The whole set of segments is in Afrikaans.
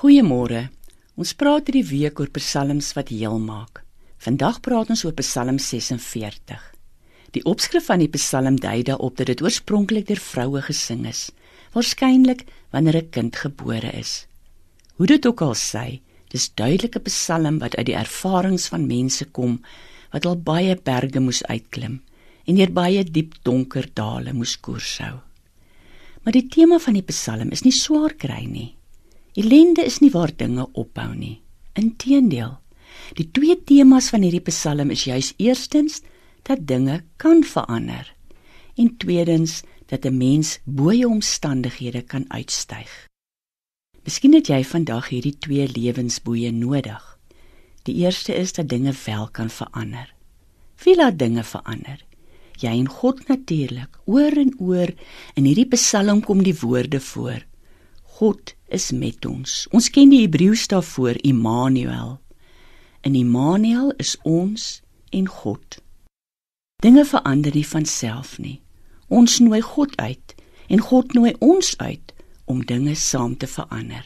Goeiemôre. Ons praat hierdie week oor psalms wat heel maak. Vandag praat ons oor Psalm 46. Die opskrif van die psalm dui daarop dat dit oorspronklik deur vroue gesing is, waarskynlik wanneer 'n kind gebore is. Hoe dit ook al sê, dis duidelike psalm wat uit die ervarings van mense kom wat al baie berge moes uitklim en deur baie diep donker dale moes koershou. Maar die tema van die psalm is nie swaar kry nie. Ellende is nie waar dinge ophou nie. Inteendeel. Die twee temas van hierdie Psalm is juis eerstens dat dinge kan verander en tweedens dat 'n mens bo jou omstandighede kan uitstyg. Miskien het jy vandag hierdie twee lewensboeye nodig. Die eerste is dat dinge wel kan verander. Wie laat dinge verander? Jy en God natuurlik. Oor en oor in hierdie Psalm kom die woorde voor. God is met ons. Ons ken die Hebreëus daarvoor Immanuel. In Immanuel is ons en God. Dinge verander nie van self nie. Ons nooi God uit en God nooi ons uit om dinge saam te verander.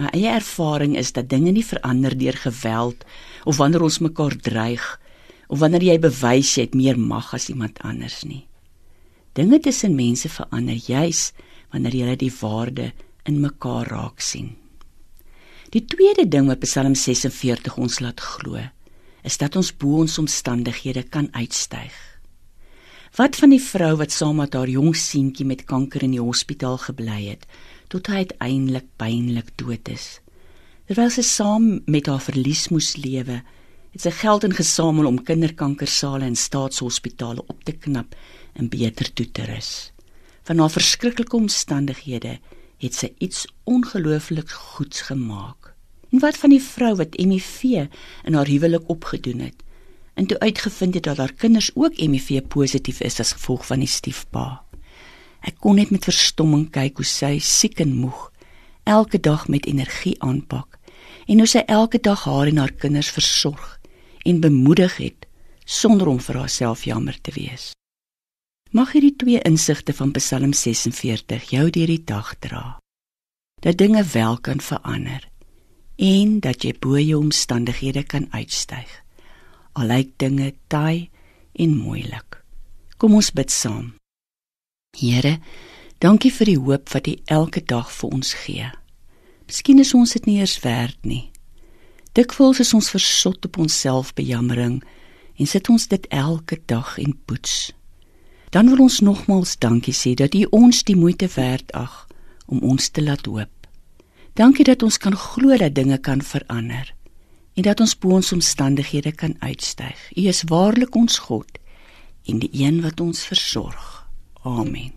My eie ervaring is dat dinge nie verander deur geweld of wanneer ons mekaar dreig of wanneer jy bewys jy het meer mag as iemand anders nie. Dinge tussen mense verander juis wanneer jy die waarde in mekaar raak sien. Die tweede ding wat Psalm 46 ons laat glo, is dat ons bo ons omstandighede kan uitstyg. Wat van die vrou wat saam met haar jong seentjie met kanker in die hospitaal gebly het tot hy uiteindelik pynlik dood is? Terwyl sy saam met haar verlies moes lewe, het sy geld ingesamel om kinderkankersale en staatshospitale op te knap en beter toe te rus. Van haar verskriklike omstandighede het sy iets ongelooflik goeds gemaak. En wat van die vrou wat HIV in haar huwelik opgedoen het en toe uitgevind het dat haar kinders ook HIV positief is as gevolg van die stiefpa. Ek kon net met verstomming kyk hoe sy siek en moeg elke dag met energie aanpak en hoe sy elke dag haar en haar kinders versorg en bemoedig het sonder om vir haarself jammer te wees. Mag hierdie twee insigte van Psalm 46 jou deur die dag dra. Dat dinge wel kan verander en dat jy bo jou omstandighede kan uitstyg. Al lyk dinge taai en moeilik. Kom ons bid saam. Here, dankie vir die hoop wat U elke dag vir ons gee. Miskien is ons dit nie eers werd nie. Dikwels is ons versot op onsself bejammering en sit ons dit elke dag en poets dan wil ons nogmaals dankie sê dat U ons die moeite werd ag om ons te laat hoop. Dankie dat ons kan glo dat dinge kan verander en dat ons bo ons omstandighede kan uitstyg. U is waarlik ons God en die een wat ons versorg. Amen.